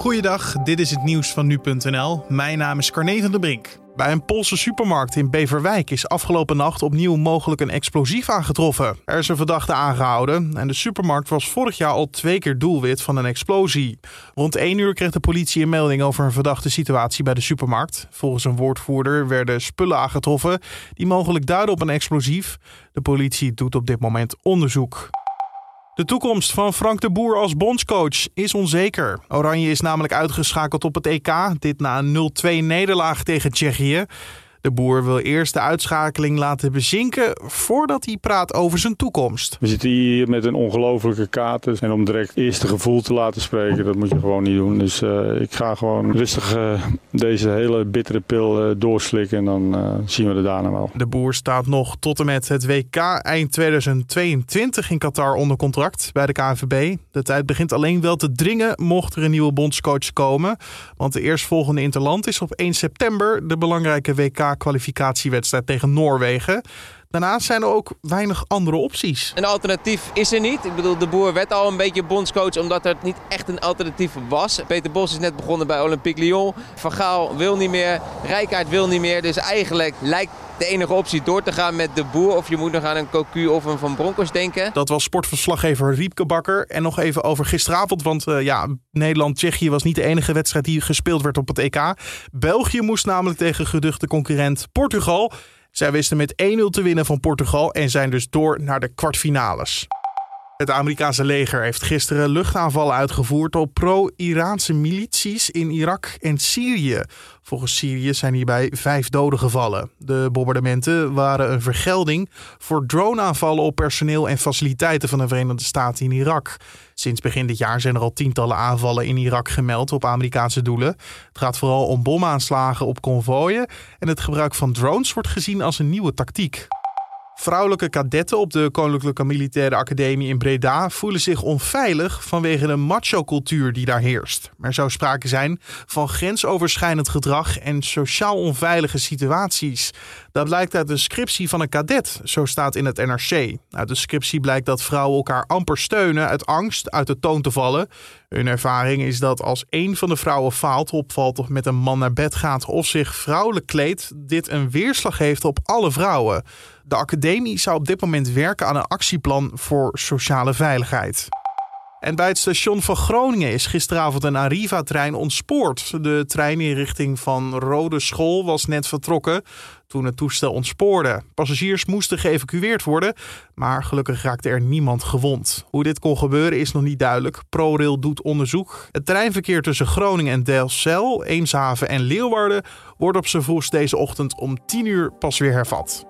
Goeiedag, dit is het nieuws van nu.nl. Mijn naam is Carne van der Brink. Bij een Poolse supermarkt in Beverwijk is afgelopen nacht opnieuw mogelijk een explosief aangetroffen. Er is een verdachte aangehouden en de supermarkt was vorig jaar al twee keer doelwit van een explosie. Rond 1 uur kreeg de politie een melding over een verdachte situatie bij de supermarkt. Volgens een woordvoerder werden spullen aangetroffen die mogelijk duiden op een explosief. De politie doet op dit moment onderzoek. De toekomst van Frank de Boer als bondscoach is onzeker. Oranje is namelijk uitgeschakeld op het EK, dit na een 0-2 nederlaag tegen Tsjechië. De boer wil eerst de uitschakeling laten bezinken voordat hij praat over zijn toekomst. We zitten hier met een ongelofelijke kaart. En om direct eerste gevoel te laten spreken, dat moet je gewoon niet doen. Dus uh, ik ga gewoon rustig uh, deze hele bittere pil uh, doorslikken en dan zien we het daarna wel. De boer staat nog tot en met het WK eind 2022 in Qatar onder contract bij de KNVB. De tijd begint alleen wel te dringen mocht er een nieuwe bondscoach komen. Want de eerstvolgende interland is op 1 september de belangrijke WK kwalificatiewedstrijd tegen Noorwegen. Daarnaast zijn er ook weinig andere opties. Een alternatief is er niet. Ik bedoel, de boer werd al een beetje bondscoach omdat er niet echt een alternatief was. Peter Bos is net begonnen bij Olympique Lyon. Van Gaal wil niet meer, Rijkaard wil niet meer. Dus eigenlijk lijkt de enige optie door te gaan met de boer. Of je moet nog aan een Cocu of een Van Bronckhorst denken. Dat was sportverslaggever Riepke Bakker. En nog even over gisteravond. Want uh, ja, Nederland-Tsjechië was niet de enige wedstrijd die gespeeld werd op het EK. België moest namelijk tegen geduchte concurrent Portugal. Zij wisten met 1-0 te winnen van Portugal en zijn dus door naar de kwartfinales. Het Amerikaanse leger heeft gisteren luchtaanvallen uitgevoerd op pro-Iraanse milities in Irak en Syrië. Volgens Syrië zijn hierbij vijf doden gevallen. De bombardementen waren een vergelding voor droneaanvallen op personeel en faciliteiten van de Verenigde Staten in Irak. Sinds begin dit jaar zijn er al tientallen aanvallen in Irak gemeld op Amerikaanse doelen. Het gaat vooral om bomaanslagen op konvooien en het gebruik van drones wordt gezien als een nieuwe tactiek. Vrouwelijke kadetten op de Koninklijke Militaire Academie in Breda voelen zich onveilig vanwege de macho-cultuur die daar heerst. Er zou sprake zijn van grensoverschrijdend gedrag en sociaal onveilige situaties. Dat blijkt uit de scriptie van een kadet, zo staat in het NRC. Uit de scriptie blijkt dat vrouwen elkaar amper steunen uit angst uit de toon te vallen. Hun ervaring is dat als een van de vrouwen faalt, opvalt of met een man naar bed gaat of zich vrouwelijk kleedt, dit een weerslag heeft op alle vrouwen. De academie zou op dit moment werken aan een actieplan voor sociale veiligheid. En bij het station van Groningen is gisteravond een Arriva-trein ontspoord. De trein in richting van Rode School was net vertrokken toen het toestel ontspoorde. Passagiers moesten geëvacueerd worden, maar gelukkig raakte er niemand gewond. Hoe dit kon gebeuren is nog niet duidelijk. ProRail doet onderzoek. Het treinverkeer tussen Groningen en Delfzijl, Eemshaven en Leeuwarden wordt op z'n vroegst deze ochtend om 10 uur pas weer hervat.